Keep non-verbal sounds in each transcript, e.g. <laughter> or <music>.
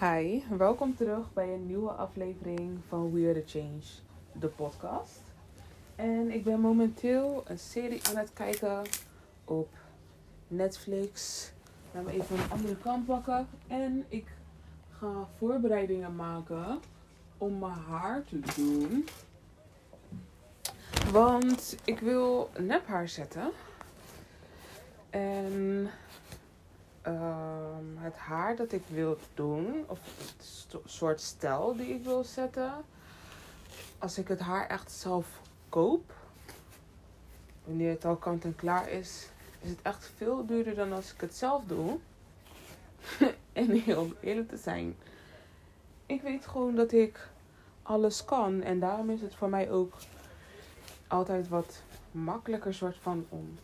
Hi, welkom terug bij een nieuwe aflevering van We The Change, de podcast. En ik ben momenteel een serie aan het kijken op Netflix. Laat me even een andere kant pakken. En ik ga voorbereidingen maken om mijn haar te doen. Want ik wil nephaar zetten. En ehm, het haar dat ik wil doen, of het soort stijl die ik wil zetten, als ik het haar echt zelf koop, wanneer het al kant en klaar is, is het echt veel duurder dan als ik het zelf doe. <laughs> en heel eerlijk te zijn, ik weet gewoon dat ik alles kan en daarom is het voor mij ook altijd wat makkelijker soort van om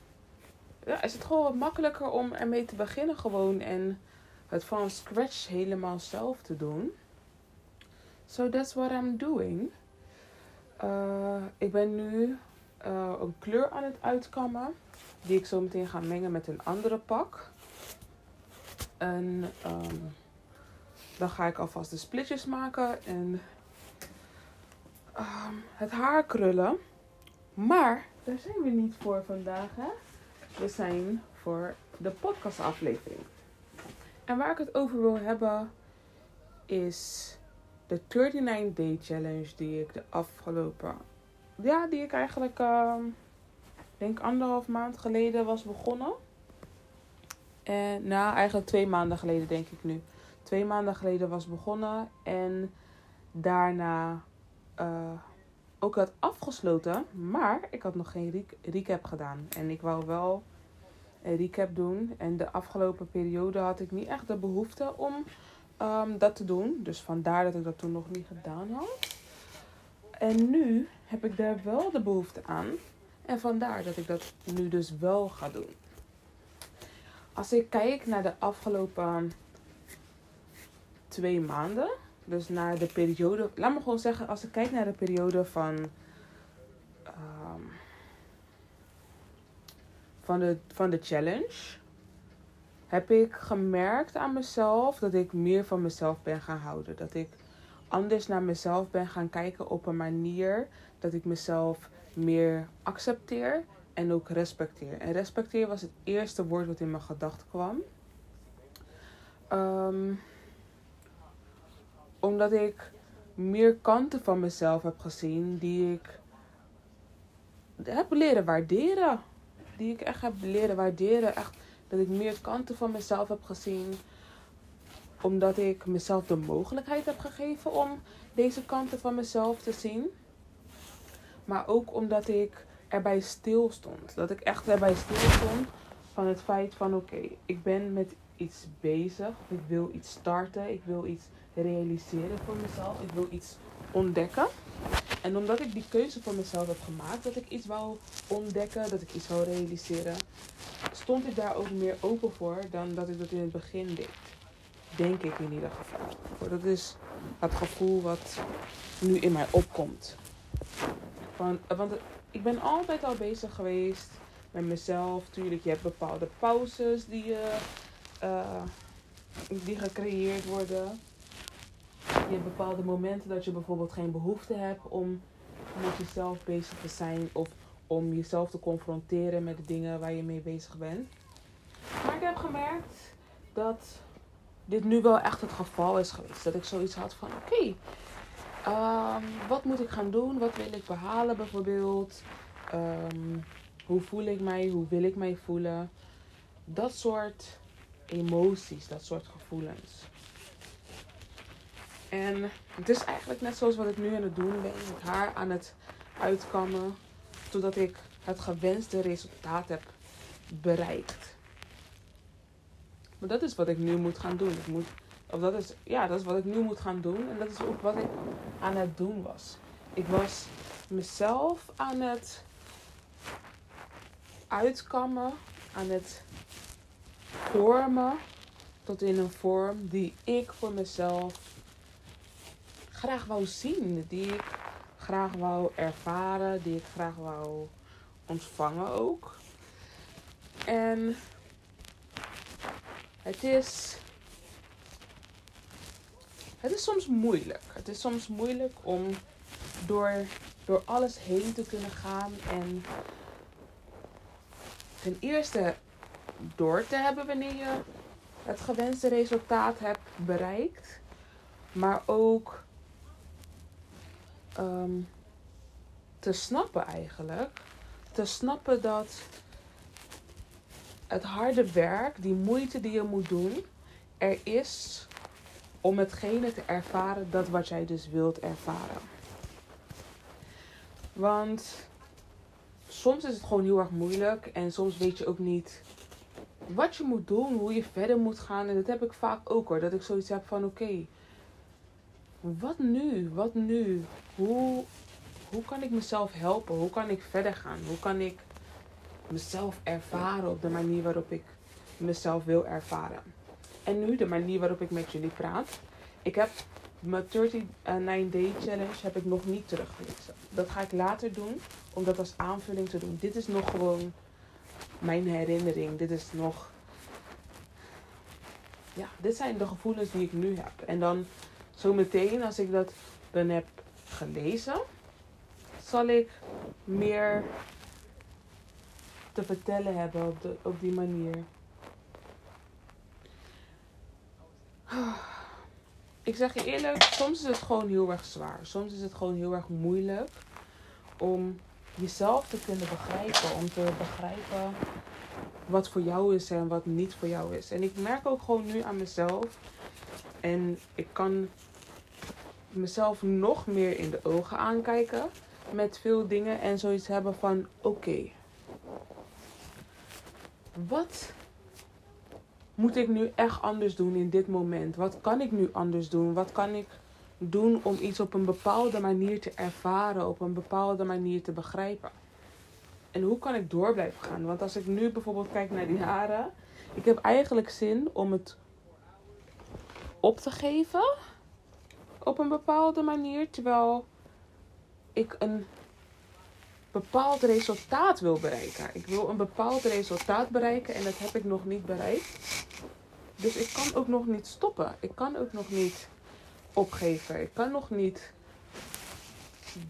ja, is het gewoon wat makkelijker om ermee te beginnen gewoon en het van scratch helemaal zelf te doen. So that's what I'm doing. Uh, ik ben nu uh, een kleur aan het uitkammen die ik zo meteen ga mengen met een andere pak. En um, dan ga ik alvast de splitjes maken en um, het haar krullen. Maar daar zijn we niet voor vandaag, hè? We zijn voor de podcastaflevering. En waar ik het over wil hebben is de 39 Day Challenge die ik de afgelopen... Ja, die ik eigenlijk, uh, denk anderhalf maand geleden was begonnen. En nou, eigenlijk twee maanden geleden denk ik nu. Twee maanden geleden was begonnen en daarna... Uh, ook had afgesloten, maar ik had nog geen re recap gedaan. En ik wou wel een recap doen. En de afgelopen periode had ik niet echt de behoefte om um, dat te doen. Dus vandaar dat ik dat toen nog niet gedaan had. En nu heb ik daar wel de behoefte aan. En vandaar dat ik dat nu dus wel ga doen. Als ik kijk naar de afgelopen twee maanden dus naar de periode. Laat me gewoon zeggen, als ik kijk naar de periode van. Um, van, de, van de challenge. Heb ik gemerkt aan mezelf dat ik meer van mezelf ben gaan houden. Dat ik anders naar mezelf ben gaan kijken op een manier dat ik mezelf meer accepteer en ook respecteer. En respecteer was het eerste woord wat in mijn gedachten kwam. Um, omdat ik meer kanten van mezelf heb gezien die ik heb leren waarderen. Die ik echt heb leren waarderen. Echt dat ik meer kanten van mezelf heb gezien. Omdat ik mezelf de mogelijkheid heb gegeven om deze kanten van mezelf te zien. Maar ook omdat ik erbij stil stond. Dat ik echt erbij stil stond van het feit van oké, ik ben met iets bezig. Ik wil iets starten. Ik wil iets realiseren voor mezelf. Ik wil iets ontdekken. En omdat ik die keuze voor mezelf heb gemaakt, dat ik iets wou ontdekken, dat ik iets wou realiseren, stond ik daar ook meer open voor dan dat ik dat in het begin deed. Denk ik in ieder geval. Dat is het gevoel wat nu in mij opkomt. Van, want ik ben altijd al bezig geweest met mezelf. Tuurlijk, je hebt bepaalde pauzes die, uh, uh, die gecreëerd worden je hebt bepaalde momenten dat je bijvoorbeeld geen behoefte hebt om met jezelf bezig te zijn of om jezelf te confronteren met de dingen waar je mee bezig bent. Maar ik heb gemerkt dat dit nu wel echt het geval is geweest. Dat ik zoiets had van: oké, um, wat moet ik gaan doen? Wat wil ik behalen bijvoorbeeld? Um, hoe voel ik mij? Hoe wil ik mij voelen? Dat soort emoties, dat soort gevoelens. En het is eigenlijk net zoals wat ik nu aan het doen ben. Het haar aan het uitkammen. Totdat ik het gewenste resultaat heb bereikt. Maar dat is wat ik nu moet gaan doen. Ik moet, of dat is, ja, dat is wat ik nu moet gaan doen. En dat is ook wat ik aan het doen was. Ik was mezelf aan het uitkammen. Aan het vormen. Tot in een vorm die ik voor mezelf graag wou zien. Die ik graag wou ervaren. Die ik graag wou ontvangen ook. En het is het is soms moeilijk. Het is soms moeilijk om door, door alles heen te kunnen gaan en ten eerste door te hebben wanneer je het gewenste resultaat hebt bereikt, maar ook ehm, te snappen eigenlijk. Te snappen dat het harde werk, die moeite die je moet doen, er is om hetgene te ervaren dat wat jij dus wilt ervaren. Want soms is het gewoon heel erg moeilijk en soms weet je ook niet wat je moet doen, hoe je verder moet gaan. En dat heb ik vaak ook hoor, dat ik zoiets heb van oké, wat nu? Wat nu? Hoe, hoe kan ik mezelf helpen? Hoe kan ik verder gaan? Hoe kan ik mezelf ervaren op de manier waarop ik mezelf wil ervaren? En nu de manier waarop ik met jullie praat. Ik heb mijn 39 Day Challenge heb ik nog niet teruggelezen. Dat ga ik later doen, om dat als aanvulling te doen. Dit is nog gewoon mijn herinnering. Dit is nog. Ja, dit zijn de gevoelens die ik nu heb. En dan zometeen, als ik dat dan heb gelezen, zal ik meer te vertellen hebben op, de, op die manier. Ik zeg je eerlijk, soms is het gewoon heel erg zwaar. Soms is het gewoon heel erg moeilijk om jezelf te kunnen begrijpen. Om te begrijpen wat voor jou is en wat niet voor jou is. En ik merk ook gewoon nu aan mezelf. En ik kan mezelf nog meer in de ogen aankijken met veel dingen en zoiets hebben van oké. wat moet ik nu echt anders doen in dit moment? Wat kan ik nu anders doen? Wat kan ik doen om iets op een bepaalde manier te ervaren, op een bepaalde manier te begrijpen? En hoe kan ik door blijven gaan? Want als ik nu bijvoorbeeld kijk naar die haren, ik heb eigenlijk zin om het op te geven op een bepaalde manier, terwijl ik een bepaald resultaat wil bereiken. Ik wil een bepaald resultaat bereiken en dat heb ik nog niet bereikt. Dus ik kan ook nog niet stoppen. Ik kan ook nog niet opgeven. Ik kan nog niet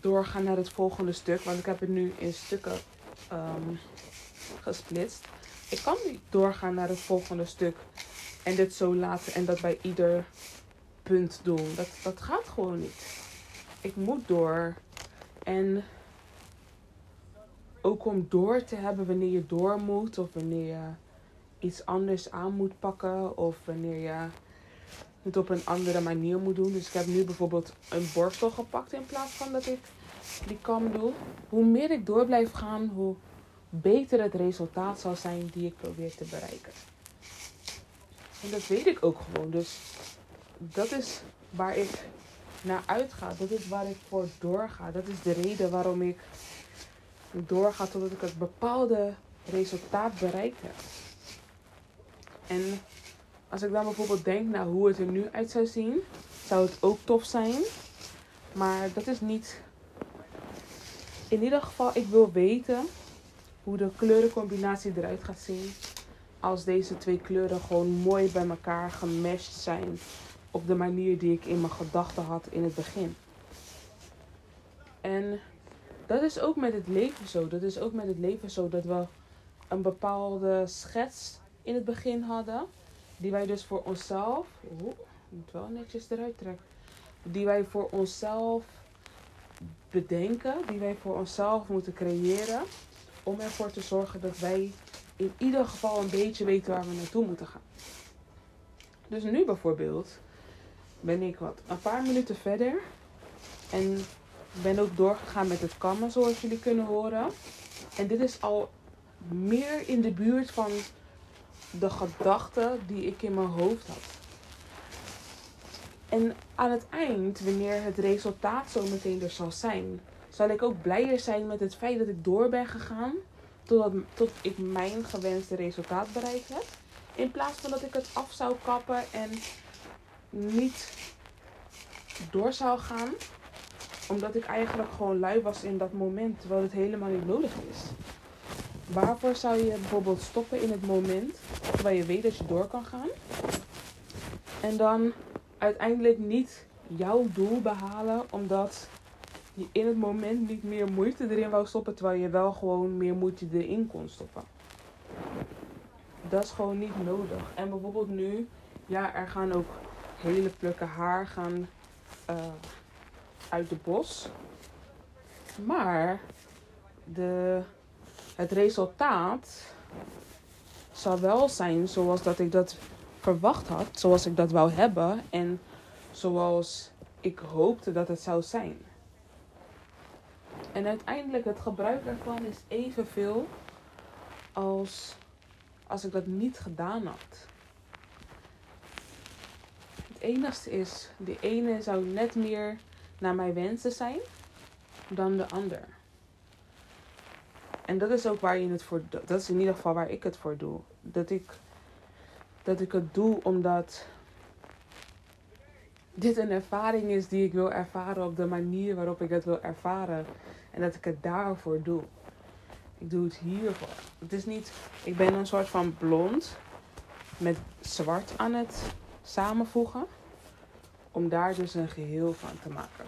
doorgaan naar het volgende stuk, want ik heb het nu in stukken um, gesplitst. Ik kan niet doorgaan naar het volgende stuk en dit zo laten en dat bij ieder punt doen. Dat, dat gaat gewoon niet. Ik moet door. En ook om door te hebben wanneer je door moet of wanneer je iets anders aan moet pakken of wanneer je het op een andere manier moet doen. Dus ik heb nu bijvoorbeeld een borstel gepakt in plaats van dat ik die kam doe. Hoe meer ik door blijf gaan, hoe beter het resultaat zal zijn die ik probeer te bereiken. En dat weet ik ook gewoon. Dus dat is waar ik naar uitga. Dat is waar ik voor doorga. Dat is de reden waarom ik doorga totdat ik het bepaalde resultaat bereikt heb. En als ik dan bijvoorbeeld denk naar hoe het er nu uit zou zien, zou het ook tof zijn. Maar dat is niet. In ieder geval, ik wil weten hoe de kleurencombinatie eruit gaat zien. Als deze twee kleuren gewoon mooi bij elkaar gemashed zijn. Op de manier die ik in mijn gedachten had in het begin. En dat is ook met het leven zo. Dat is ook met het leven zo dat we een bepaalde schets in het begin hadden. Die wij dus voor onszelf. Oeh, moet wel netjes eruit trekken. Die wij voor onszelf bedenken. Die wij voor onszelf moeten creëren. Om ervoor te zorgen dat wij in ieder geval een beetje weten waar we naartoe moeten gaan. Dus nu bijvoorbeeld ben ik wat een paar minuten verder. En ben ook doorgegaan met het kammen zoals jullie kunnen horen. En dit is al meer in de buurt van de gedachten die ik in mijn hoofd had. En aan het eind, wanneer het resultaat zo meteen er zal zijn, zal ik ook blijer zijn met het feit dat ik door ben gegaan totdat, tot ik mijn gewenste resultaat bereikt heb. In plaats van dat ik het af zou kappen en niet door zou gaan. Omdat ik eigenlijk gewoon lui was in dat moment, terwijl het helemaal niet nodig is. Waarvoor zou je bijvoorbeeld stoppen in het moment, terwijl je weet dat je door kan gaan? En dan uiteindelijk niet jouw doel behalen, omdat je in het moment niet meer moeite erin wou stoppen, terwijl je wel gewoon meer moeite erin kon stoppen. Dat is gewoon niet nodig. En bijvoorbeeld nu, ja, er gaan ook hele plukken haar gaan uh, uit de bos. Maar de, het resultaat zal wel zijn zoals dat ik dat verwacht had, zoals ik dat wou hebben en zoals ik hoopte dat het zou zijn. En uiteindelijk het gebruik ervan is evenveel als als ik dat niet gedaan had. Enigste is, de ene zou net meer naar mijn wensen zijn dan de ander. En dat is ook waar je het voor Dat is in ieder geval waar ik het voor doe. Dat ik, dat ik het doe omdat dit een ervaring is die ik wil ervaren op de manier waarop ik het wil ervaren. En dat ik het daarvoor doe. Ik doe het hiervoor. Het is niet, ik ben een soort van blond met zwart aan het samenvoegen. Om daar dus een geheel van te maken.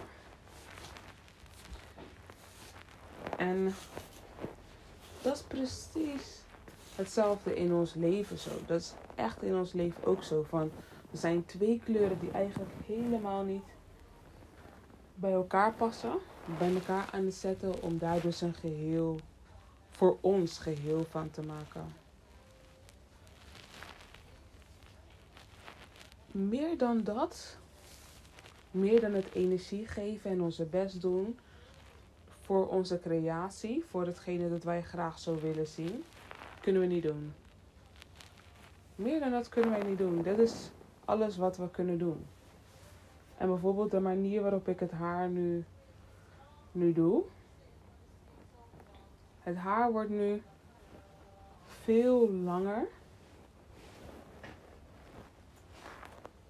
En dat is precies hetzelfde in ons leven zo. Dat is echt in ons leven ook zo. Van, er zijn twee kleuren die eigenlijk helemaal niet bij elkaar passen. Bij elkaar aan het zetten om daar dus een geheel voor ons geheel van te maken. Meer dan dat, meer dan het energie geven en onze best doen voor onze creatie, voor hetgene dat wij graag zo willen zien, kunnen we niet doen. Meer dan dat kunnen wij niet doen. Dat is alles wat we kunnen doen. En bijvoorbeeld de manier waarop ik het haar nu, nu doe. Het haar wordt nu veel langer.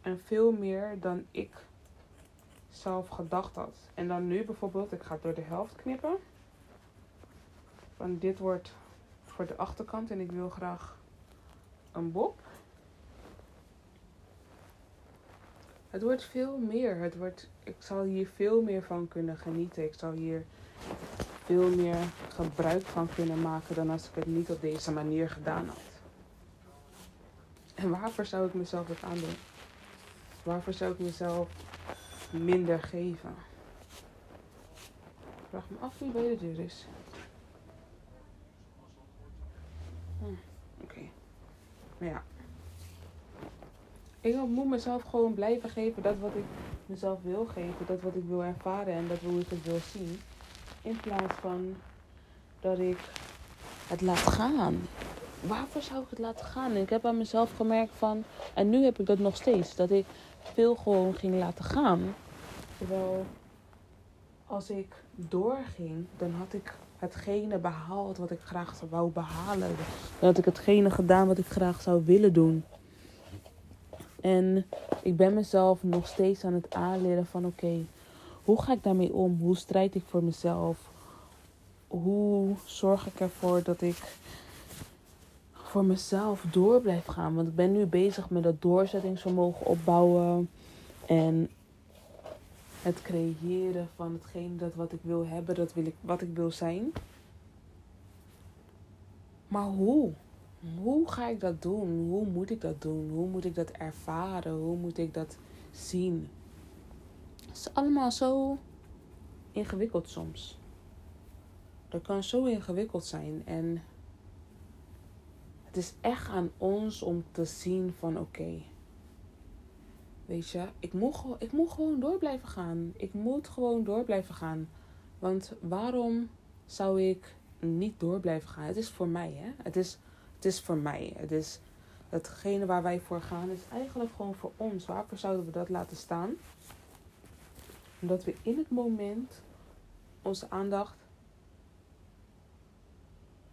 En veel meer dan ik zelf gedacht had. En dan nu bijvoorbeeld, ik ga door de helft knippen. Want dit wordt voor de achterkant en ik wil graag een bob. Het wordt veel meer. Het wordt, ik zal hier veel meer van kunnen genieten. Ik zal hier veel meer gebruik van kunnen maken dan als ik het niet op deze manier gedaan had. En waarvoor zou ik mezelf het aandoen? Waarvoor zou ik mezelf minder geven? Ik vraag me af wie bij de deur is. Hm, Oké. Maar ja. Ik moet mezelf gewoon blijven geven dat wat ik mezelf wil geven. Dat wat ik wil ervaren en dat hoe ik het wil zien. In plaats van dat ik het laat gaan. Waarvoor zou ik het laten gaan? ik heb aan mezelf gemerkt van, en nu heb ik dat nog steeds, dat ik veel gewoon ging laten gaan. Terwijl als ik doorging, dan had ik hetgene behaald wat ik graag wou behalen. Dan had ik hetgene gedaan wat ik graag zou willen doen. En ik ben mezelf nog steeds aan het aanleren van oké, hoe ga ik daarmee om? Hoe strijd ik voor mezelf? Hoe zorg ik ervoor dat ik voor mezelf door blijf gaan? Want ik ben nu bezig met dat doorzettingsvermogen opbouwen. En het creëren van hetgeen dat wat ik wil hebben, dat wil ik, wat ik wil zijn. Maar hoe? Hoe ga ik dat doen? Hoe moet ik dat doen? Hoe moet ik dat ervaren? Hoe moet ik dat zien? Het is allemaal zo ingewikkeld soms. Dat kan zo ingewikkeld zijn. En het is echt aan ons om te zien van oké. weet je, ik moet, ik moet gewoon door blijven gaan. Ik moet gewoon door blijven gaan. Want waarom zou ik niet door blijven gaan? Het is voor mij, hè? Het is, het is voor mij. Het is hetgene waar wij voor gaan, is eigenlijk gewoon voor ons. Waarvoor zouden we dat laten staan? Omdat we in het moment onze aandacht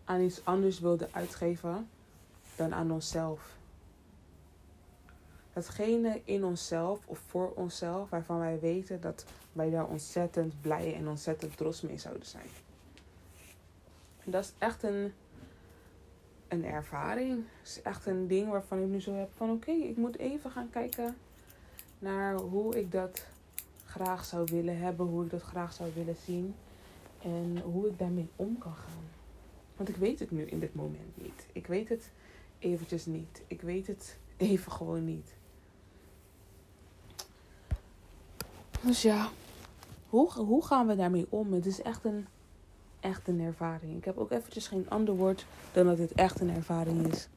aan iets anders wilden uitgeven dan aan onszelf. Hetgene in onszelf of voor onszelf waarvan wij weten dat wij daar ontzettend blij en ontzettend trots mee zouden zijn. En dat is echt een, een ervaring. Is echt een ding waarvan ik nu zo heb van oké, ik moet even gaan kijken naar hoe ik dat graag zou willen hebben, hoe ik dat graag zou willen zien en hoe ik daarmee om kan gaan. Want ik weet het nu in dit moment niet. Ik weet het eventjes niet. Ik weet het even gewoon niet. Dus ja, hoe, hoe gaan we daarmee om? Het is echt een, echt een ervaring. Ik heb ook eventjes geen ander woord dan dat het echt een ervaring is.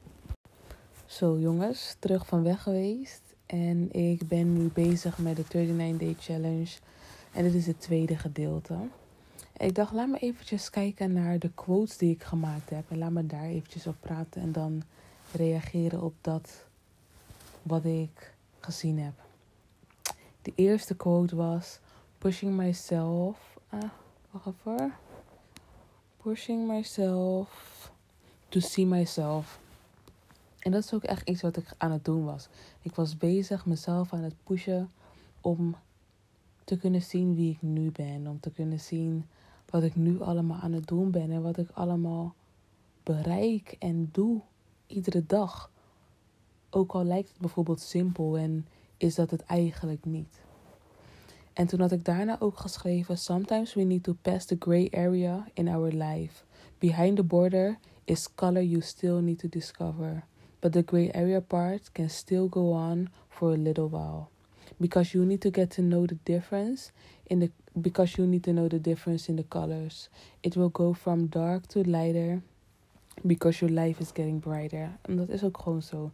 Zo jongens, terug van weg geweest. En ik ben nu bezig met de 39 Day Challenge. En dit is het tweede gedeelte. Ik dacht, laat me eventjes kijken naar de quotes die ik gemaakt heb. En laat me daar eventjes op praten. En dan reageren op dat wat ik gezien heb. De eerste quote was: Pushing myself. Uh, wacht even. Pushing myself to see myself. En dat is ook echt iets wat ik aan het doen was. Ik was bezig mezelf aan het pushen om te kunnen zien wie ik nu ben. Om te kunnen zien wat ik nu allemaal aan het doen ben en wat ik allemaal bereik en doe iedere dag. Ook al lijkt het bijvoorbeeld simpel en is dat het eigenlijk niet. En toen had ik daarna ook geschreven: Sometimes we need to pass the gray area in our life. Behind the border is color you still need to discover. But the gray area part can still go on for a little while. Because you need to get to know the difference in the because you need to know the difference in the colors. It will go from dark to lighter because your life is getting brighter. En dat is ook gewoon zo.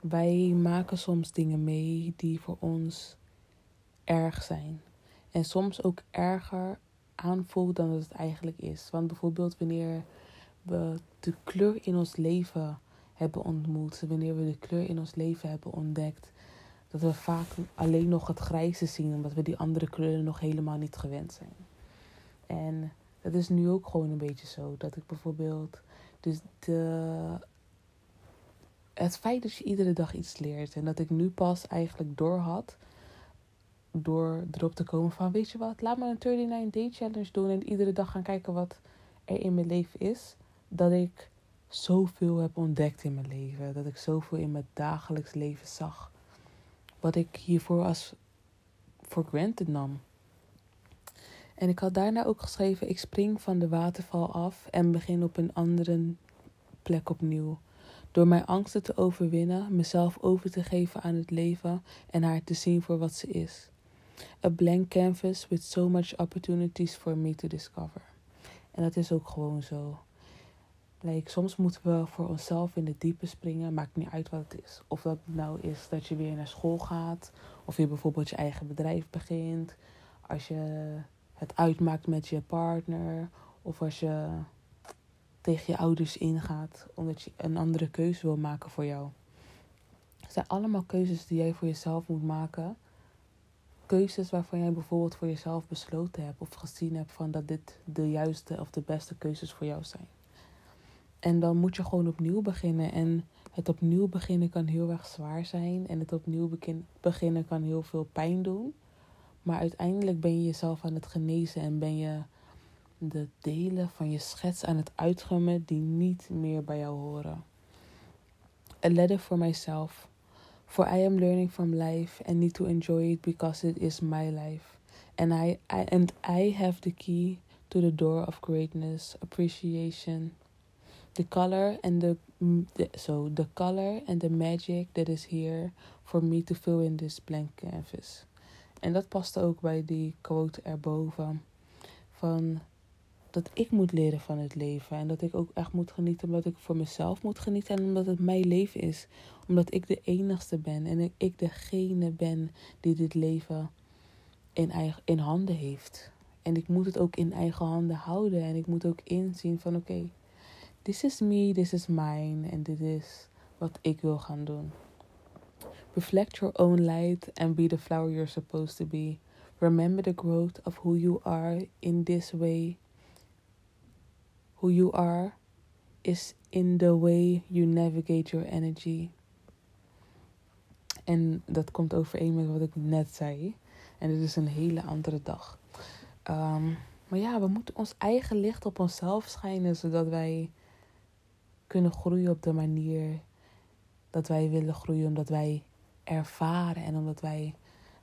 Wij maken soms dingen mee die voor ons erg zijn. En soms ook erger aanvoelt dan dat het eigenlijk is. Want bijvoorbeeld wanneer we de kleur in ons leven hebben ontmoet, wanneer we de kleur in ons leven hebben ontdekt, dat we vaak alleen nog het grijze zien, omdat we die andere kleuren nog helemaal niet gewend zijn. En dat is nu ook gewoon een beetje zo. Dat ik bijvoorbeeld, dus het feit dat je iedere dag iets leert en dat ik nu pas eigenlijk door had, door erop te komen van, weet je wat, laat me een 39 day challenge doen en iedere dag gaan kijken wat er in mijn leven is, dat ik zoveel heb ontdekt in mijn leven, dat ik zoveel in mijn dagelijks leven zag wat ik hiervoor als voor granted nam. En ik had daarna ook geschreven: ik spring van de waterval af en begin op een andere plek opnieuw. Door mijn angsten te overwinnen, mezelf over te geven aan het leven en haar te zien voor wat ze is. A blank canvas with so much opportunities for me to discover. En dat is ook gewoon zo. Like, soms moeten we voor onszelf in de diepe springen, maakt niet uit wat het is. Of dat nou is dat je weer naar school gaat, of je bijvoorbeeld je eigen bedrijf begint, als je het uitmaakt met je partner, of als je tegen je ouders ingaat omdat je een andere keuze wil maken voor jou. Het zijn allemaal keuzes die jij voor jezelf moet maken. Keuzes waarvan jij bijvoorbeeld voor jezelf besloten hebt of gezien hebt van dat dit de juiste of de beste keuzes voor jou zijn. En dan moet je gewoon opnieuw beginnen. En het opnieuw beginnen kan heel erg zwaar zijn. En het opnieuw beginnen kan heel veel pijn doen. Maar uiteindelijk ben je jezelf aan het genezen en ben je de delen van je schets aan het uitgummen die niet meer bij jou horen. A letter for myself. For I am learning from life and need to enjoy it because it is my life. And I, I and I have the key to the door of greatness, appreciation, the color and the, the so the color and the magic that is here for me to fill in this blank canvas. En dat paste ook bij die quote erboven van dat ik moet leren van het leven en dat ik ook echt moet genieten omdat ik voor mezelf moet genieten en omdat het mijn leven is, omdat ik de enigste ben en ik degene ben die dit leven in, eigen, in handen heeft. En ik moet het ook in eigen handen houden en ik moet ook inzien van oké, This is me, this is mine en dit is wat ik wil gaan doen. Reflect your own light and be the flower you're supposed to be. Remember the growth of who you are in this way. Who you are is in the way you navigate your energy. En dat komt overeen met wat ik net zei. En het is een hele andere dag. Um, maar ja, we moeten ons eigen licht op onszelf schijnen, zodat wij kunnen groeien op de manier dat wij willen groeien, omdat wij ervaren en omdat wij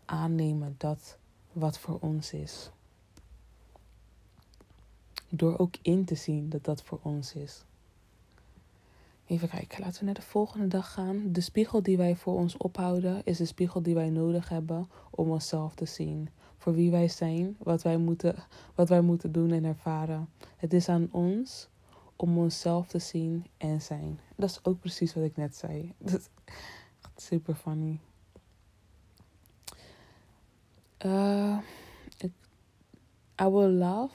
aannemen dat wat voor ons is. Door ook in te zien dat dat voor ons is. Even kijken, laten we naar de volgende dag gaan. De spiegel die wij voor ons ophouden is de spiegel die wij nodig hebben om onszelf te zien. Voor wie wij zijn, wat wij moeten, wat wij moeten doen en ervaren. Het is aan ons om onszelf te zien en zijn. Dat is ook precies wat ik net zei. Dat super funny. Uh, I will love.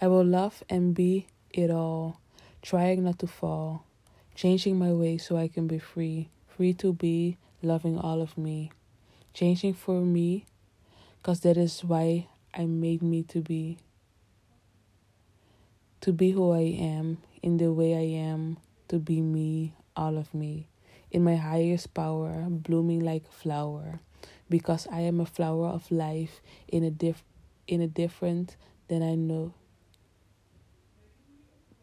I will love and be it all. Trying not to fall. Changing my way so I can be free. Free to be loving all of me. Changing for me. Because that is why I made me to be. To be who I am, in the way I am, to be me, all of me, in my highest power, blooming like a flower, because I am a flower of life in a diff in a different than I know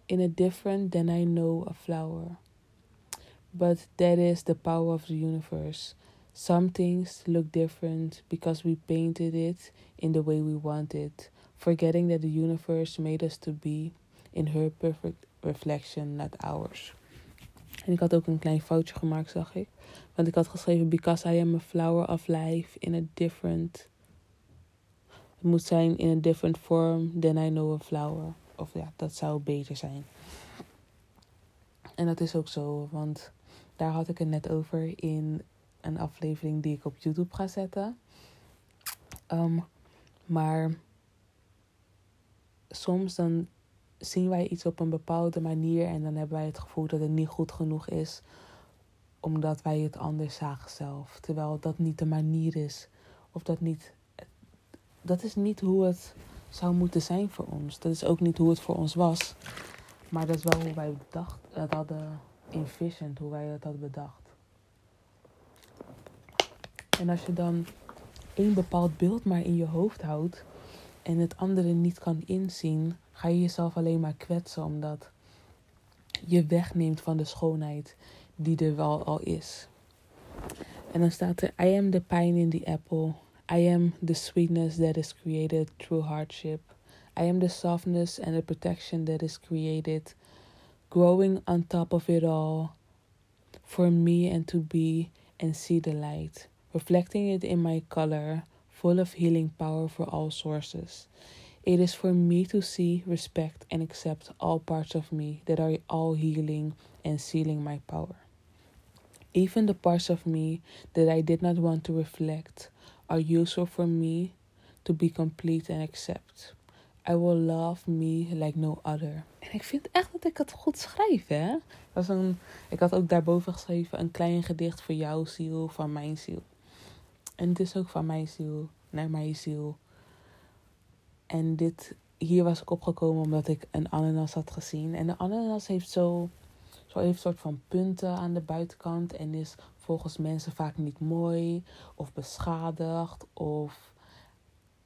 in a different than I know a flower. But that is the power of the universe. Some things look different because we painted it in the way we want it, forgetting that the universe made us to be in her perfect reflection, not ours. En ik had ook een klein foutje gemaakt, zag ik. Want ik had geschreven: Because I am a flower of life in a different. Het moet zijn in a different form than I know a flower. Of ja, dat zou beter zijn. En dat is ook zo, want daar had ik het net over in een aflevering die ik op YouTube ga zetten. Um, maar soms dan zien wij iets op een bepaalde manier en dan hebben wij het gevoel dat het niet goed genoeg is, omdat wij het anders zagen zelf. Terwijl dat niet de manier is, of dat niet. Dat is niet hoe het zou moeten zijn voor ons. Dat is ook niet hoe het voor ons was. Maar dat is wel hoe wij bedacht, het hadden envisioned, hoe wij het hadden bedacht. En als je dan één bepaald beeld maar in je hoofd houdt en het andere niet kan inzien, ga je jezelf alleen maar kwetsen omdat je wegneemt van de schoonheid die er wel al is. En dan staat er: I am the pine in the apple. I am the sweetness that is created through hardship. I am the softness and the protection that is created, growing on top of it all, for me and to be and see the light, reflecting it in my color, full of healing power for all sources. It is for me to see, respect, and accept all parts of me that are all healing and sealing my power. Even the parts of me that I did not want to reflect are useful for me to be complete and accept. I will love me like no other. En ik vind echt dat ik het goed schrijf, hè? Was een, ik had ook daarboven geschreven een klein gedicht voor jouw ziel, van mijn ziel. En het is ook van mijn ziel naar mijn ziel. En dit, hier was ik opgekomen omdat ik een ananas had gezien. En de ananas heeft zo, zo heeft soort van punten aan de buitenkant. En is volgens mensen vaak niet mooi of beschadigd. Of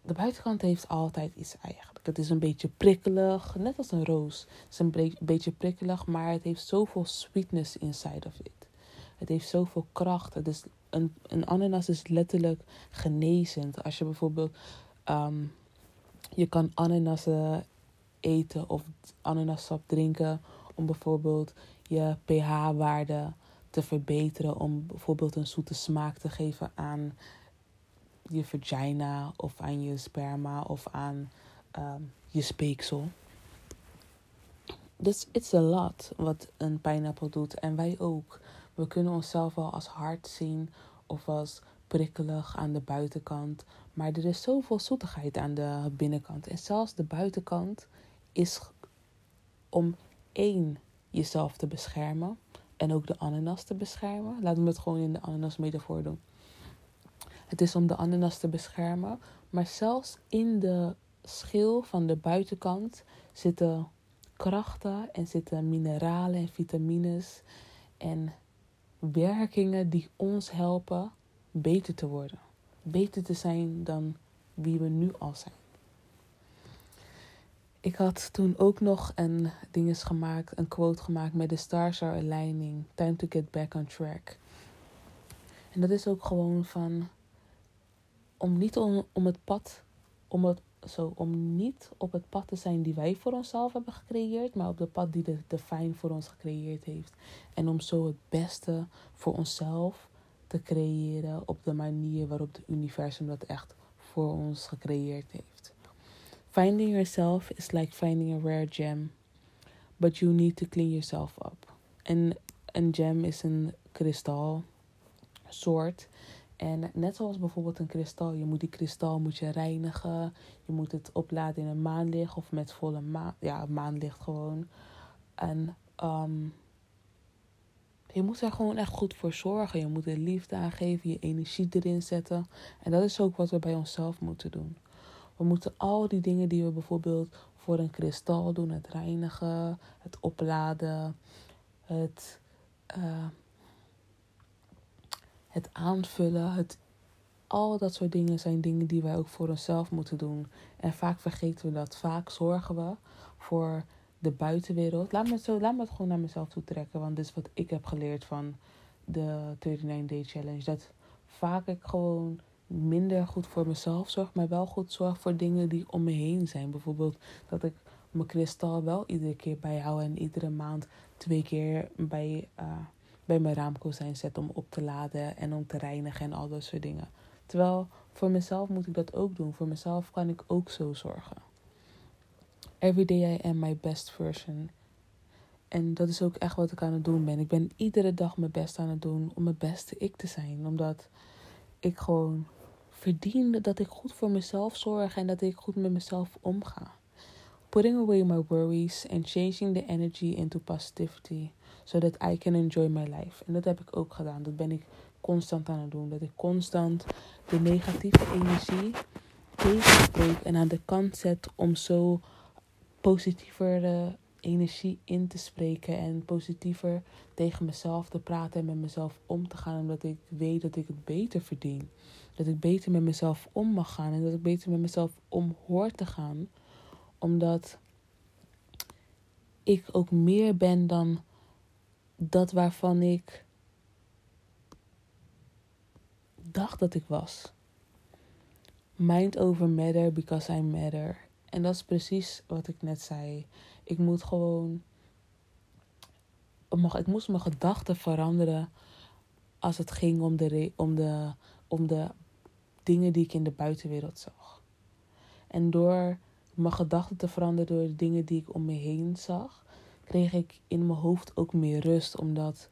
de buitenkant heeft altijd iets eigenlijk. Het is een beetje prikkelig, net als een roos. Het is een beetje prikkelig, maar het heeft zoveel sweetness inside of it. Het heeft zoveel kracht. Het is een, een ananas is letterlijk genezend. Als je bijvoorbeeld um, je kan ananassen eten of ananassap drinken om bijvoorbeeld je pH-waarde te verbeteren. Om bijvoorbeeld een zoete smaak te geven aan je vagina of aan je sperma of aan um, je speeksel. Dus it's a lot wat een pijnappel doet. En wij ook. We kunnen onszelf wel als hard zien of als prikkelig aan de buitenkant. Maar er is zoveel zoetigheid aan de binnenkant. En zelfs de buitenkant is om één jezelf te beschermen. En ook de ananas te beschermen. Laten we het gewoon in de ananas metafoor doen. Het is om de ananas te beschermen. Maar zelfs in de schil van de buitenkant zitten krachten en zitten mineralen en vitamines en werkingen die ons helpen beter te worden. Beter te zijn dan wie we nu al zijn. Ik had toen ook nog een dinges gemaakt, een quote gemaakt met de stars are aligning, time to get back on track. En dat is ook gewoon van om niet om, om het pad, om, het, zo, om niet op het pad te zijn die wij voor onszelf hebben gecreëerd, maar op het pad die de Divine voor ons gecreëerd heeft. En om zo het beste voor onszelf te creëren op de manier waarop het universum dat echt voor ons gecreëerd heeft. Finding yourself is like finding a rare gem, but you need to clean yourself up. En een gem is een kristal soort. En net zoals bijvoorbeeld een kristal, je moet die kristal moet je reinigen. Je moet het opladen in een maanlicht of met volle maan, ja, maanlicht gewoon. En um, je moet er gewoon echt goed voor zorgen. Je moet er liefde aan geven, je energie erin zetten. En dat is ook wat we bij onszelf moeten doen. We moeten al die dingen die we bijvoorbeeld voor een kristal doen, het reinigen, het opladen, het, uh, het aanvullen, het, al dat soort dingen zijn dingen die wij ook voor onszelf moeten doen. En vaak vergeten we dat. Vaak zorgen we voor de buitenwereld. Laat me, het zo, laat me het gewoon naar mezelf toe trekken. Want dit is wat ik heb geleerd van de 39 Day Challenge. Dat vaak ik gewoon minder goed voor mezelf zorg, maar wel goed zorg voor dingen die om me heen zijn. Bijvoorbeeld dat ik mijn kristal wel iedere keer bijhoud en iedere maand twee keer bij, uh, bij mijn raamkozijn zet om op te laden en om te reinigen en al dat soort dingen. Terwijl voor mezelf moet ik dat ook doen. Voor mezelf kan ik ook zo zorgen. Every day I am my best version. En dat is ook echt wat ik aan het doen ben. Ik ben iedere dag mijn best aan het doen om mijn beste ik te zijn. Omdat ik gewoon verdien dat ik goed voor mezelf zorg en dat ik goed met mezelf omga. Putting away my worries and changing the energy into positivity. So that I can enjoy my life. En dat heb ik ook gedaan. Dat ben ik constant aan het doen. Dat ik constant de negatieve energie tegenspreek en aan de kant zet om zo positievere energie in te spreken en positiever tegen mezelf te praten en met mezelf om te gaan, omdat ik weet dat ik het beter verdien. Dat ik beter met mezelf om mag gaan en dat ik beter met mezelf om hoor te gaan, omdat ik ook meer ben dan dat waarvan ik dacht dat ik was. Mind over matter because I matter. En dat is precies wat ik net zei. Ik moet gewoon. Ik moest mijn gedachten veranderen als het ging om de, om, de, om de dingen die ik in de buitenwereld zag. En door mijn gedachten te veranderen door de dingen die ik om me heen zag, kreeg ik in mijn hoofd ook meer rust, omdat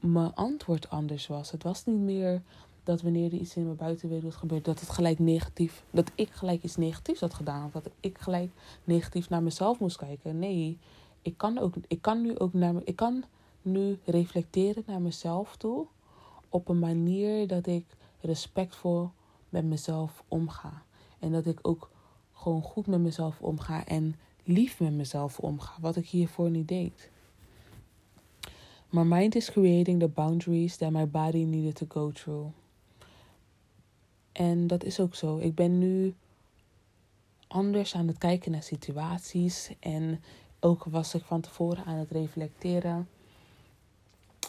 mijn antwoord anders was. Het was niet meer dat wanneer er iets in mijn buitenwereld gebeurt, dat het gelijk negatief, dat ik gelijk iets negatiefs had gedaan. Of dat ik gelijk negatief naar mezelf moest kijken. Nee, ik kan, ook, ik kan nu ook naar ik kan nu reflecteren naar mezelf toe. Op een manier dat ik respectvol met mezelf omga. En dat ik ook gewoon goed met mezelf omga en lief met mezelf omga. Wat ik hiervoor niet deed. My mind is creating the boundaries that my body needed to go through. En dat is ook zo. Ik ben nu anders aan het kijken naar situaties. En ook was ik van tevoren aan het reflecteren.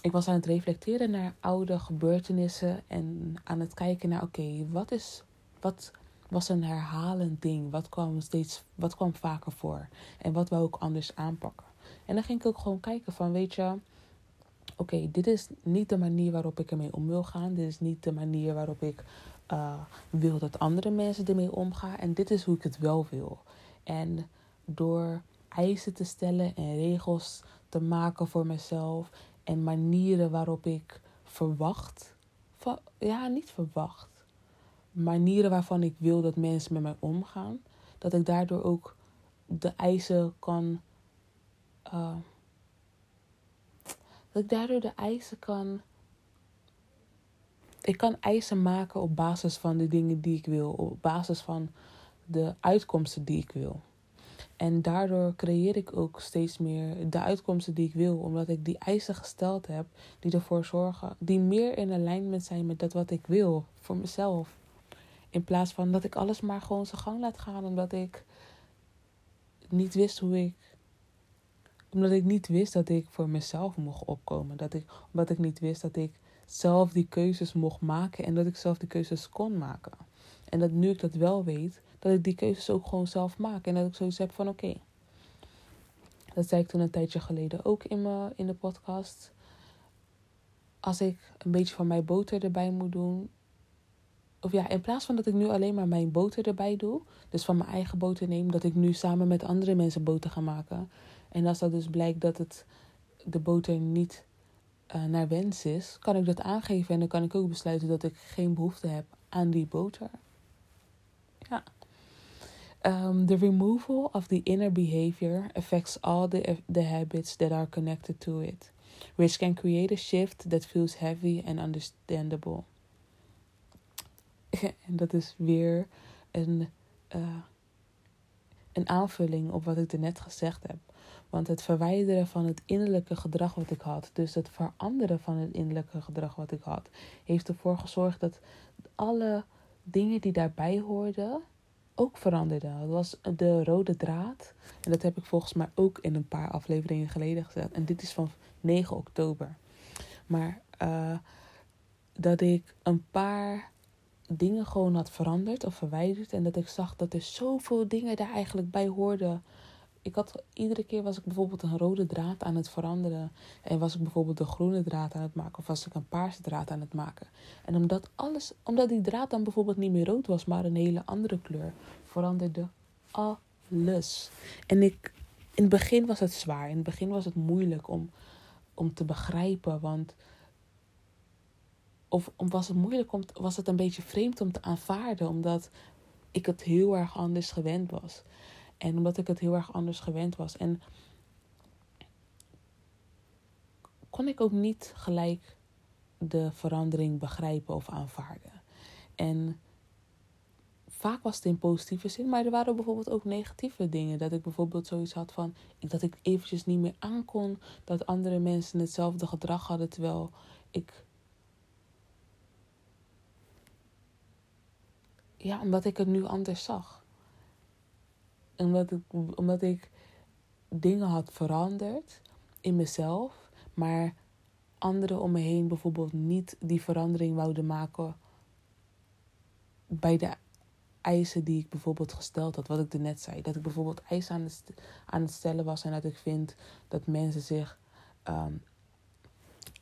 Ik was aan het reflecteren naar oude gebeurtenissen. En aan het kijken naar, oké, wat is. Wat was een herhalend ding? Wat kwam steeds. Wat kwam vaker voor? En wat wou ik anders aanpakken? En dan ging ik ook gewoon kijken van, weet je. Oké, dit is niet de manier waarop ik ermee om wil gaan. Dit is niet de manier waarop ik uh, wil dat andere mensen ermee omgaan. En dit is hoe ik het wel wil. En door eisen te stellen en regels te maken voor mezelf. En manieren waarop ik verwacht. Ja, niet verwacht. Manieren waarvan ik wil dat mensen met mij omgaan. Dat ik daardoor ook de eisen kan. Uh, dat ik daardoor de eisen kan ik kan eisen maken op basis van de dingen die ik wil, op basis van de uitkomsten die ik wil. En daardoor creëer ik ook steeds meer de uitkomsten die ik wil, omdat ik die eisen gesteld heb die ervoor zorgen, die meer in alignment zijn met dat wat ik wil voor mezelf. In plaats van dat ik alles maar gewoon zijn gang laat gaan, omdat ik niet wist hoe ik. Omdat ik niet wist dat ik voor mezelf mocht opkomen. Dat ik, omdat ik niet wist dat ik zelf die keuzes mocht maken en dat ik zelf die keuzes kon maken. En dat nu ik dat wel weet, dat ik die keuzes ook gewoon zelf maak. En dat ik zoiets heb van oké. Dat zei ik toen een tijdje geleden ook in, me, in de podcast. Als ik een beetje van mijn boter erbij moet doen. Of ja, in plaats van dat ik nu alleen maar mijn boter erbij doe. Dus van mijn eigen boter neem. Dat ik nu samen met andere mensen boter ga maken. En als dat dus blijkt dat het de boter niet uh, naar wens is. Kan ik dat aangeven. En dan kan ik ook besluiten dat ik geen behoefte heb aan die boter. Ja. The removal of the inner behavior affects all the, the habits that are connected to it, which can create a shift that feels heavy and understandable. <laughs> en dat is weer een, uh, een aanvulling op wat ik net gezegd heb. Want het verwijderen van het innerlijke gedrag wat ik had, dus het veranderen van het innerlijke gedrag wat ik had, heeft ervoor gezorgd dat alle dingen die daarbij hoorden, ook veranderde. Dat was de rode draad. En dat heb ik volgens mij ook in een paar afleveringen geleden gezet. En dit is van 9 oktober. Maar uh, dat ik een paar dingen gewoon had veranderd of verwijderd. En dat ik zag dat er zoveel dingen daar eigenlijk bij hoorden ik had iedere keer was ik bijvoorbeeld een rode draad aan het veranderen. En was ik bijvoorbeeld de groene draad aan het maken. Of was ik een paarse draad aan het maken. En omdat alles, omdat die draad dan bijvoorbeeld niet meer rood was, maar een hele andere kleur, veranderde alles. En ik, in het begin was het zwaar. In het begin was het moeilijk om, om te begrijpen. Want of was het moeilijk om, was het een beetje vreemd om te aanvaarden, omdat ik het heel erg anders gewend was. En omdat ik het heel erg anders gewend was. En kon ik ook niet gelijk de verandering begrijpen of aanvaarden. En vaak was het in positieve zin, maar er waren bijvoorbeeld ook negatieve dingen. Dat ik bijvoorbeeld zoiets had van dat ik eventjes niet meer aankon dat andere mensen hetzelfde gedrag hadden terwijl ik. Ja, omdat ik het nu anders zag omdat ik, omdat ik dingen had veranderd in mezelf, maar anderen om me heen bijvoorbeeld niet die verandering wouden maken bij de eisen die ik bijvoorbeeld gesteld had. Wat ik er net zei. Dat ik bijvoorbeeld eisen aan het, aan het stellen was en dat ik vind dat mensen zich. Um,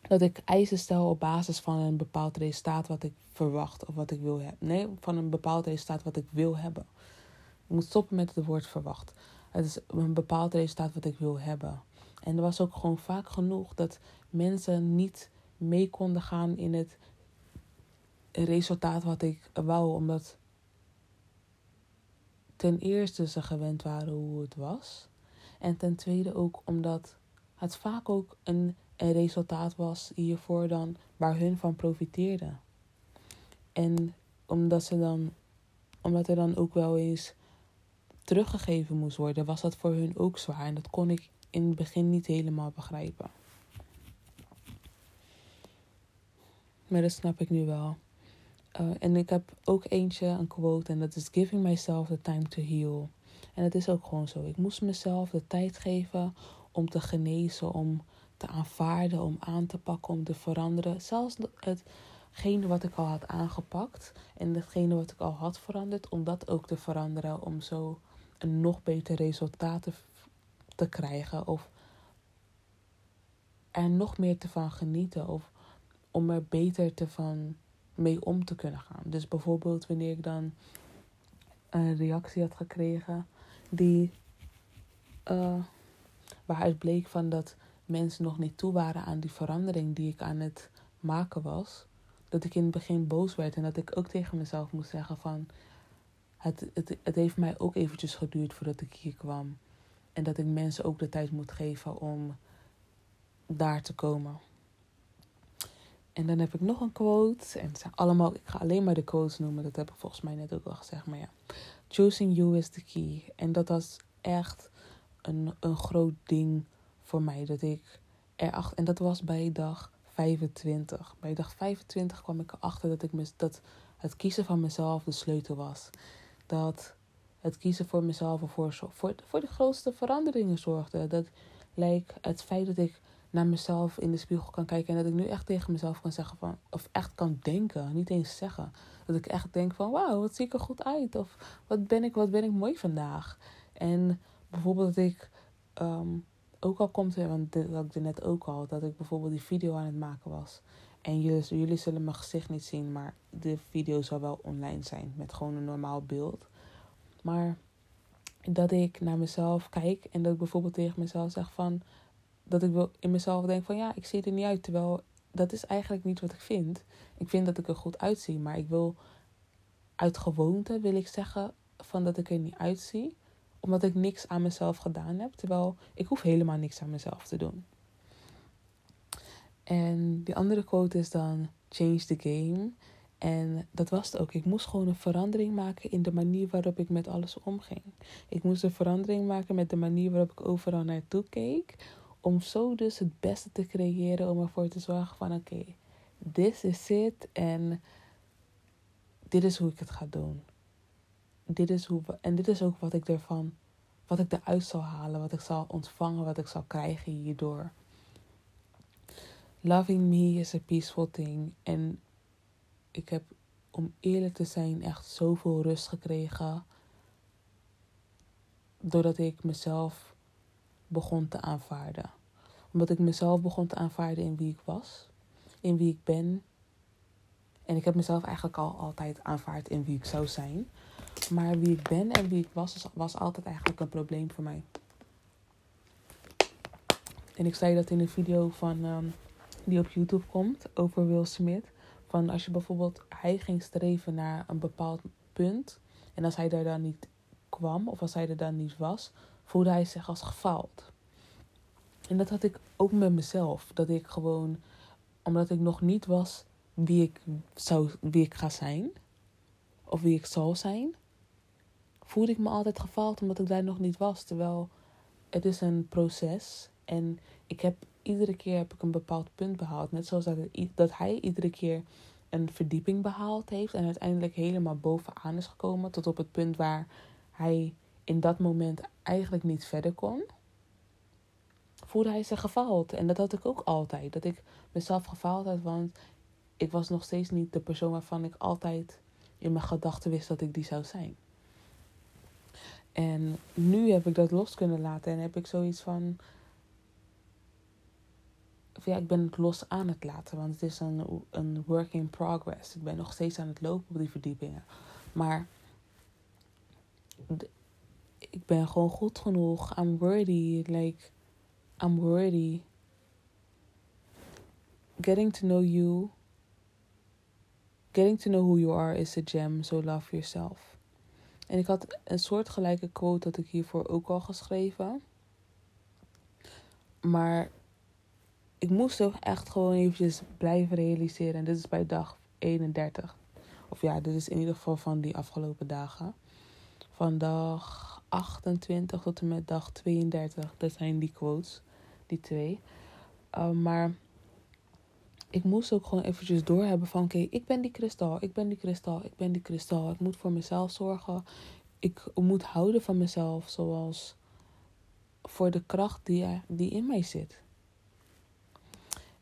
dat ik eisen stel op basis van een bepaald resultaat wat ik verwacht of wat ik wil hebben. Nee, van een bepaald resultaat wat ik wil hebben. Ik moet stoppen met het woord verwacht. Het is een bepaald resultaat wat ik wil hebben. En er was ook gewoon vaak genoeg dat mensen niet mee konden gaan in het resultaat wat ik wou. Omdat ten eerste ze gewend waren hoe het was. En ten tweede ook omdat het vaak ook een, een resultaat was hiervoor dan waar hun van profiteerden. En omdat ze dan, omdat er dan ook wel eens teruggegeven moest worden, was dat voor hun ook zwaar. En dat kon ik in het begin niet helemaal begrijpen. Maar dat snap ik nu wel. Uh, en ik heb ook eentje, een quote, en dat is Giving myself the time to heal. En het is ook gewoon zo. Ik moest mezelf de tijd geven om te genezen, om te aanvaarden, om aan te pakken, om te veranderen. Zelfs hetgene wat ik al had aangepakt en hetgene wat ik al had veranderd, om dat ook te veranderen, om zo een nog beter resultaat te krijgen of er nog meer te van genieten of om er beter te van mee om te kunnen gaan. Dus bijvoorbeeld wanneer ik dan een reactie had gekregen die uh, waaruit bleek van dat mensen nog niet toe waren aan die verandering die ik aan het maken was, dat ik in het begin boos werd en dat ik ook tegen mezelf moest zeggen van het, het, het heeft mij ook eventjes geduurd voordat ik hier kwam. En dat ik mensen ook de tijd moet geven om daar te komen. En dan heb ik nog een quote. En het zijn allemaal, ik ga alleen maar de quotes noemen. Dat heb ik volgens mij net ook al gezegd. Maar ja. Choosing you is the key. En dat was echt een, een groot ding voor mij. Dat ik erachter. En dat was bij dag 25. Bij dag 25 kwam ik erachter dat, ik dat het kiezen van mezelf de sleutel was dat het kiezen voor mezelf ervoor voor, voor de grootste veranderingen zorgde. Dat lijkt het feit dat ik naar mezelf in de spiegel kan kijken. En dat ik nu echt tegen mezelf kan zeggen van, of echt kan denken, niet eens zeggen. Dat ik echt denk van, wauw, wat zie ik er goed uit. Of wat ben ik, wat ben ik mooi vandaag. En bijvoorbeeld dat ik, ehm, ook al komt er, want dat had ik net ook al, dat ik bijvoorbeeld die video aan het maken was. En jullie, jullie zullen mijn gezicht niet zien, maar de video zal wel online zijn met gewoon een normaal beeld. Maar dat ik naar mezelf kijk en dat ik bijvoorbeeld tegen mezelf zeg van dat ik in mezelf denk van ja, ik zie er niet uit. Terwijl dat is eigenlijk niet wat ik vind. Ik vind dat ik er goed uitzie, maar ik wil uit gewoonte wil ik zeggen van dat ik er niet uitzie. Omdat ik niks aan mezelf gedaan heb. Terwijl ik hoef helemaal niks aan mezelf te doen. En die andere quote is dan change the game. En dat was het ook. Ik moest gewoon een verandering maken in de manier waarop ik met alles omging. Ik moest een verandering maken met de manier waarop ik overal naartoe keek. Om zo dus het beste te creëren om ervoor te zorgen van oké, okay, this is it en dit is hoe ik het ga doen. Dit is hoe, en dit is ook wat ik ervan, wat ik eruit zal halen, wat ik zal ontvangen, wat ik zal krijgen hierdoor. Loving me is a peaceful thing. En ik heb, om eerlijk te zijn, echt zoveel rust gekregen. Doordat ik mezelf begon te aanvaarden. Omdat ik mezelf begon te aanvaarden in wie ik was, in wie ik ben. En ik heb mezelf eigenlijk al altijd aanvaard in wie ik zou zijn. Maar wie ik ben en wie ik was, was altijd eigenlijk een probleem voor mij. En ik zei dat in een video van, um, die op YouTube komt over Will Smith. Van als je bijvoorbeeld, hij ging streven naar een bepaald punt. En als hij daar dan niet kwam, of als hij er dan niet was, voelde hij zich als gefaald. En dat had ik ook met mezelf. Dat ik gewoon, omdat ik nog niet was wie ik, zou, wie ik ga zijn, of wie ik zal zijn, voelde ik me altijd gefaald omdat ik daar nog niet was. Terwijl het is een proces. En ik heb iedere keer heb ik een bepaald punt behaald. Net zoals dat, dat hij iedere keer een verdieping behaald heeft. En uiteindelijk helemaal bovenaan is gekomen. Tot op het punt waar hij in dat moment eigenlijk niet verder kon. Voelde hij zich gefaald. En dat had ik ook altijd. Dat ik mezelf gefaald had. Want ik was nog steeds niet de persoon waarvan ik altijd in mijn gedachten wist dat ik die zou zijn. En nu heb ik dat los kunnen laten. En heb ik zoiets van ja, ik ben het los aan het laten, want het is een, een work in progress. Ik ben nog steeds aan het lopen op die verdiepingen. Maar ik ben gewoon goed genoeg. I'm worthy. Like, I'm worthy. Getting to know you. Getting to know who you are is a gem, so love yourself. En ik had een soortgelijke quote dat ik hiervoor ook al geschreven. Maar ik moest ook echt gewoon eventjes blijven realiseren. En dit is bij dag 31. Of ja, dit is in ieder geval van die afgelopen dagen. Van dag 28 tot en met dag 32. Dat zijn die quotes. Die twee. Uh, maar ik moest ook gewoon eventjes doorhebben van... Oké, ik ben die kristal. Ik ben die kristal. Ik ben die kristal. Ik moet voor mezelf zorgen. Ik moet houden van mezelf. Zoals voor de kracht die, die in mij zit.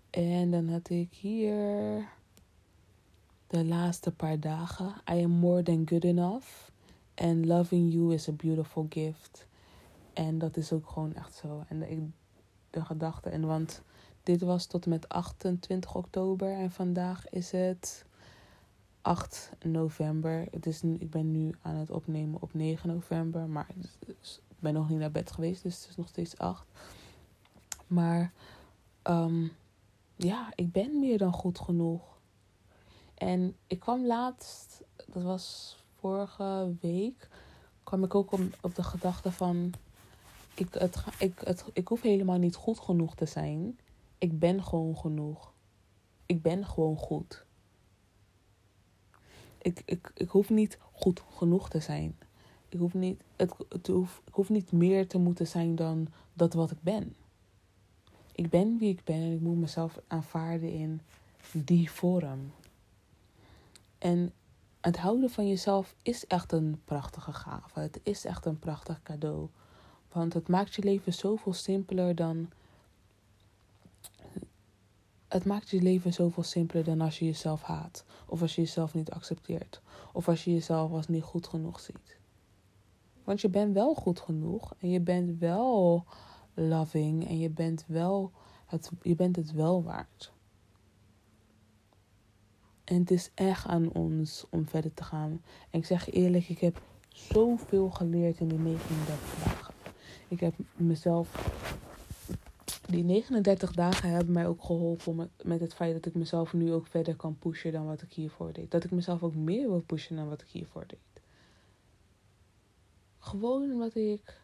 En dan had ik hier de laatste paar dagen. I am more than good enough. And loving you is a beautiful gift. En dat is ook gewoon echt zo. En de, de gedachte. En want dit was tot met 28 oktober. En vandaag is het 8 november. Het is, ik ben nu aan het opnemen op 9 november. Maar ik ben nog niet naar bed geweest. Dus het is nog steeds 8. Maar um, ja, ik ben meer dan goed genoeg. En ik kwam laatst, dat was vorige week, kwam ik ook op, de gedachte van, ik, het, ik, het, ik hoef helemaal niet goed genoeg te zijn. Ik ben gewoon genoeg. Ik ben gewoon goed. Ik, ik, ik hoef niet goed genoeg te zijn. Ik hoef niet, het, het hoef, ik hoef niet meer te moeten zijn dan dat wat ik ben ik ben wie ik ben en ik moet mezelf aanvaarden in die vorm. En het houden van jezelf is echt een prachtige gave. Het is echt een prachtig cadeau. Want het maakt je leven zoveel simpeler dan het maakt je leven zoveel simpeler dan als je jezelf haat. Of als je jezelf niet accepteert. Of als je jezelf als niet goed genoeg ziet. Want je bent wel goed genoeg. En je bent wel loving. En je bent, wel het, je bent het wel waard. En het is echt aan ons om verder te gaan. En ik zeg je eerlijk, ik heb zoveel geleerd in die 39 dagen. Ik heb mezelf. Die 39 dagen hebben mij ook geholpen met, het feit dat ik mezelf nu ook verder kan pushen dan wat ik hiervoor deed. Dat ik mezelf ook meer wil pushen dan wat ik hiervoor deed. Gewoon omdat ik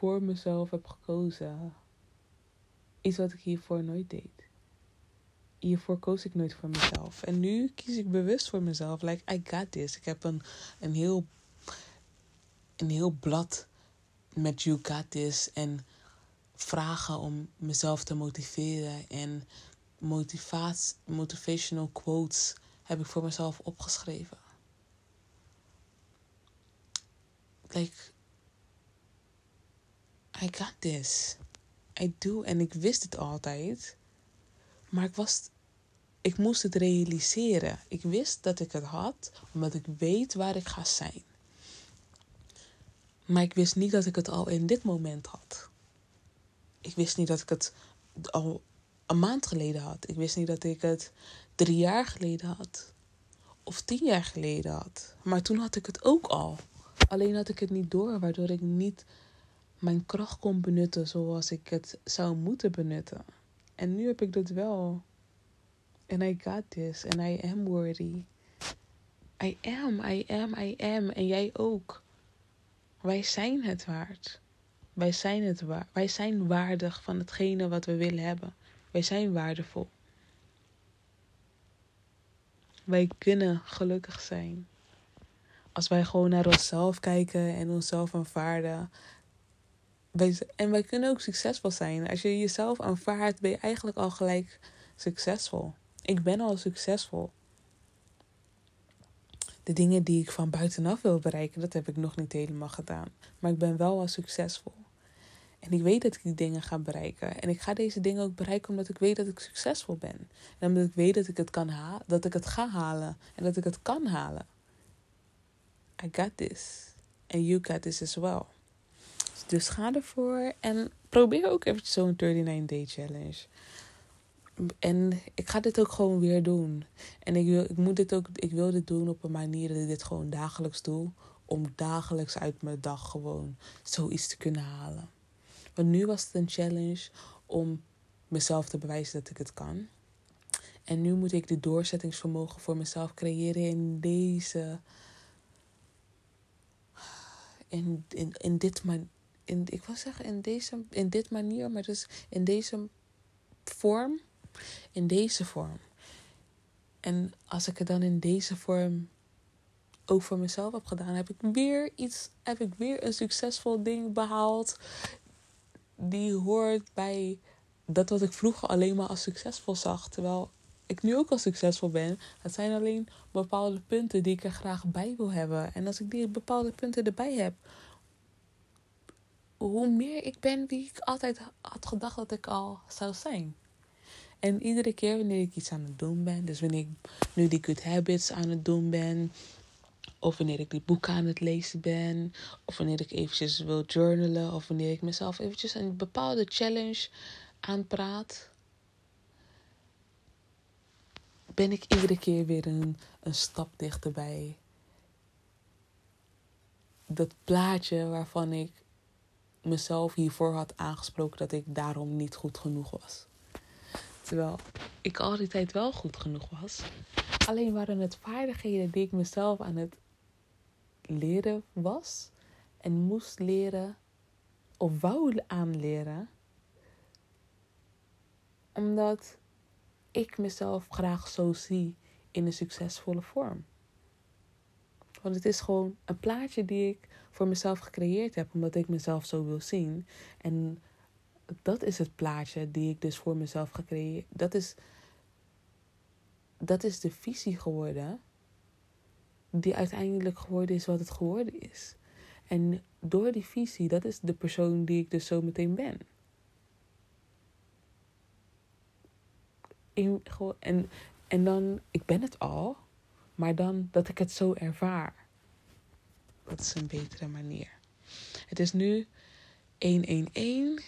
voor mezelf heb gekozen. Iets wat ik hiervoor nooit deed hiervoor koos ik nooit voor mezelf. En nu kies ik bewust voor mezelf. Like, I got this. Ik heb een, een, heel, een heel blad met You Got This. En vragen om mezelf te motiveren. En motivational quotes heb ik voor mezelf opgeschreven. Like, I got this. I do. En ik wist het altijd. Maar ik was. Ik moest het realiseren. Ik wist dat ik het had, omdat ik weet waar ik ga zijn. Maar ik wist niet dat ik het al in dit moment had. Ik wist niet dat ik het al een maand geleden had. Ik wist niet dat ik het drie jaar geleden had. Of tien jaar geleden had. Maar toen had ik het ook al. Alleen had ik het niet door, waardoor ik niet mijn kracht kon benutten zoals ik het zou moeten benutten. En nu heb ik dat wel. En I got this. En I am worthy. I am, I am, I am. En jij ook. Wij zijn het waard. Wij zijn het waard. Wij zijn waardig van hetgene wat we willen hebben. Wij zijn waardevol. Wij kunnen gelukkig zijn. Als wij gewoon naar onszelf kijken en onszelf aanvaarden, en wij kunnen ook succesvol zijn. Als je jezelf aanvaardt, ben je eigenlijk al gelijk succesvol. Ik ben al succesvol. De dingen die ik van buitenaf wil bereiken, dat heb ik nog niet helemaal gedaan. Maar ik ben wel al succesvol. En ik weet dat ik die dingen ga bereiken. En ik ga deze dingen ook bereiken omdat ik weet dat ik succesvol ben. En omdat ik weet dat ik het kan halen, dat ik het ga halen en dat ik het kan halen. I got this. And you got this as well. Dus ga ervoor en probeer ook eventjes zo'n 39 day challenge. En ik ga dit ook gewoon weer doen. En ik wil, ik moet dit ook, ik wil dit doen op een manier dat ik dit gewoon dagelijks doe. Om dagelijks uit mijn dag gewoon zoiets te kunnen halen. Want nu was het een challenge om mezelf te bewijzen dat ik het kan. En nu moet ik de doorzettingsvermogen voor mezelf creëren in deze. In, in, in dit, in, ik wil zeggen in deze, in dit manier, maar dus in deze vorm, in deze vorm. En als ik het dan in deze vorm ook voor mezelf heb gedaan, heb ik weer iets, heb ik weer een succesvol ding behaald. Die hoort bij dat wat ik vroeger alleen maar als succesvol zag, terwijl ik nu ook al succesvol ben. Het zijn alleen bepaalde punten die ik er graag bij wil hebben. En als ik die bepaalde punten erbij heb, hoe meer ik ben wie ik altijd had gedacht dat ik al zou zijn. En iedere keer wanneer ik iets aan het doen ben, dus wanneer ik nu die good habits aan het doen ben, of wanneer ik die boeken aan het lezen ben, of wanneer ik eventjes wil journalen, of wanneer ik mezelf eventjes een bepaalde challenge aanpraat, ben ik iedere keer weer een, een stap dichterbij. Dat plaatje waarvan ik mezelf hiervoor had aangesproken dat ik daarom niet goed genoeg was. Terwijl ik al die tijd wel goed genoeg was. Alleen waren het vaardigheden die ik mezelf aan het leren was en moest leren of wou aanleren. Omdat ik mezelf graag zo zie in een succesvolle vorm. Want het is gewoon een plaatje die ik voor mezelf gecreëerd heb, omdat ik mezelf zo wil zien. En dat is het plaatje die ik dus voor mezelf gecreëerd. Dat is, dat is de visie geworden, die uiteindelijk geworden is wat het geworden is. En door die visie, dat is de persoon die ik dus zo meteen ben. en, en dan, ik ben het al, maar dan dat ik het zo ervaar. Dat is een betere manier. Het is nu 111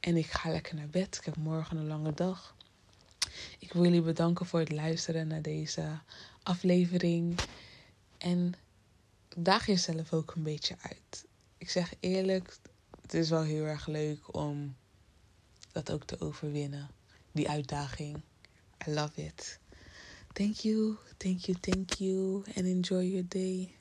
en ik ga lekker naar bed. Ik heb morgen een lange dag. Ik wil jullie bedanken voor het luisteren naar deze aflevering. En daag jezelf ook een beetje uit. Ik zeg eerlijk, het is wel heel erg leuk om dat ook te overwinnen. Die uitdaging. I love it. Thank you, thank you, thank you. And enjoy your day.